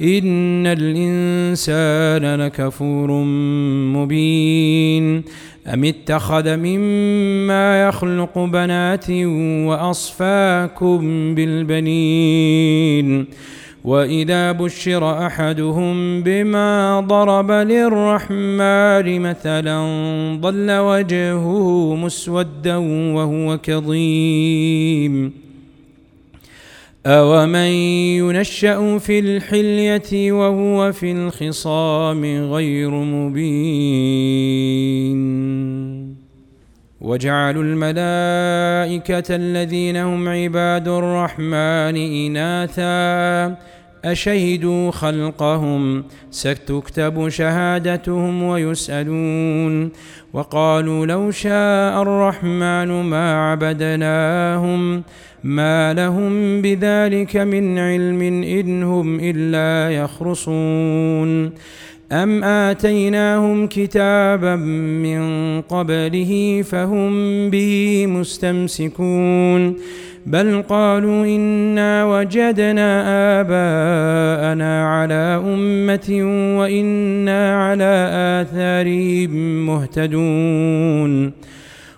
ان الانسان لكفور مبين ام اتخذ مما يخلق بنات واصفاكم بالبنين واذا بشر احدهم بما ضرب للرحمن مثلا ظل وجهه مسودا وهو كظيم اومن ينشا في الحليه وهو في الخصام غير مبين وجعلوا الملائكه الذين هم عباد الرحمن اناثا اشهدوا خلقهم ستكتب شهادتهم ويسالون وقالوا لو شاء الرحمن ما عبدناهم ما لهم بذلك من علم ان هم الا يخرصون ام اتيناهم كتابا من قبله فهم به مستمسكون بل قالوا انا وجدنا اباءنا على امه وأنا على اثارهم مهتدون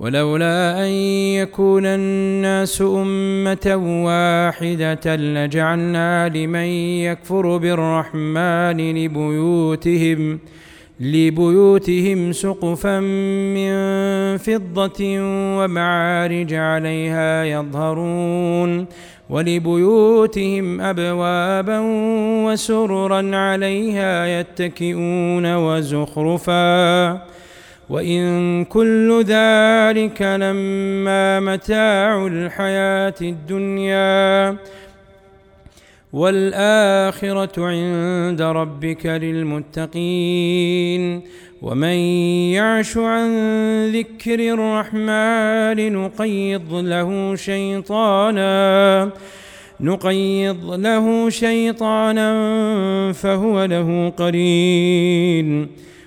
ولولا أن يكون الناس أمة واحدة لجعلنا لمن يكفر بالرحمن لبيوتهم لبيوتهم سقفا من فضة ومعارج عليها يظهرون ولبيوتهم أبوابا وسررا عليها يتكئون وزخرفا. وإن كل ذلك لما متاع الحياة الدنيا والآخرة عند ربك للمتقين ومن يعش عن ذكر الرحمن نقيض له شيطانا نقيض له شيطانا فهو له قرين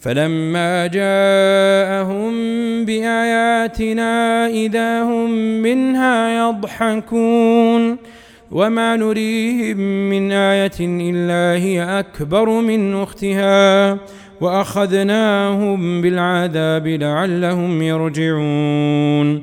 فلما جاءهم بآياتنا إذا هم منها يضحكون وما نريهم من آية إلا هي أكبر من أختها وأخذناهم بالعذاب لعلهم يرجعون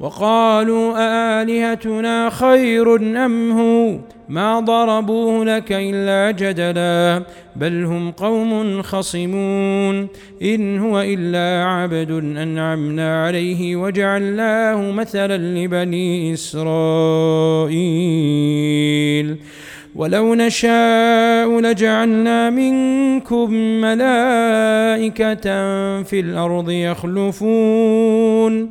وقالوا أآلهتنا خير أم هو؟ ما ضربوه لك إلا جدلا بل هم قوم خصمون. إن هو إلا عبد أنعمنا عليه وجعلناه مثلا لبني إسرائيل. ولو نشاء لجعلنا منكم ملائكة في الأرض يخلفون.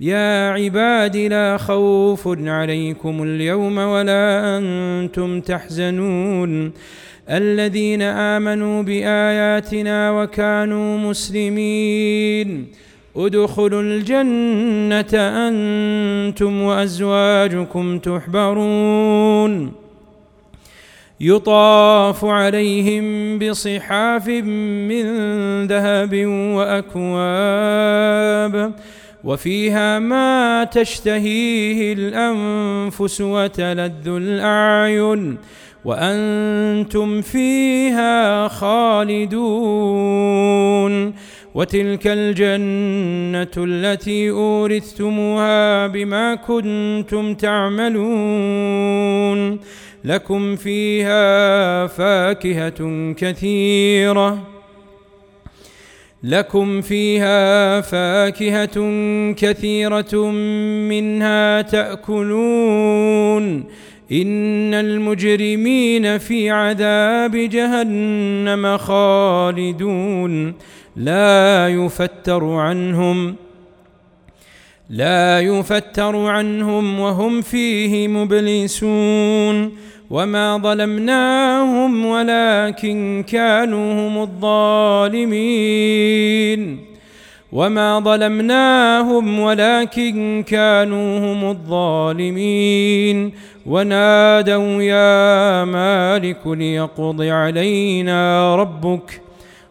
يا عباد لا خوف عليكم اليوم ولا أنتم تحزنون. الذين آمنوا بآياتنا وكانوا مسلمين. ادخلوا الجنة أنتم وأزواجكم تحبرون. يطاف عليهم بصحاف من ذهب وأكواب. وفيها ما تشتهيه الأنفس وتلذ الأعين وأنتم فيها خالدون وتلك الجنة التي أورثتموها بما كنتم تعملون لكم فيها فاكهة كثيرة لكم فيها فاكهة كثيرة منها تأكلون. إن المجرمين في عذاب جهنم خالدون. لا يفتر عنهم. لا يفتر عنهم وهم فيه مبلسون وما ظلمناهم ولكن كانوا هم الظالمين وما ظلمناهم ولكن كانوا هم الظالمين ونادوا يا مالك ليقض علينا ربك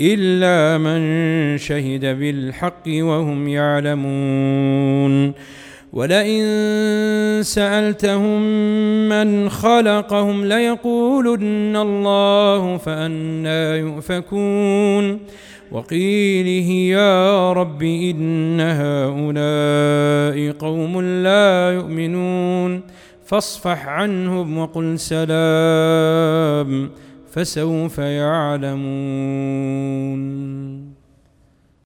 إلا من شهد بالحق وهم يعلمون. ولئن سألتهم من خلقهم ليقولن الله فأنا يؤفكون. وقيله يا رب إن هؤلاء قوم لا يؤمنون. فاصفح عنهم وقل سلام. فسوف يعلمون.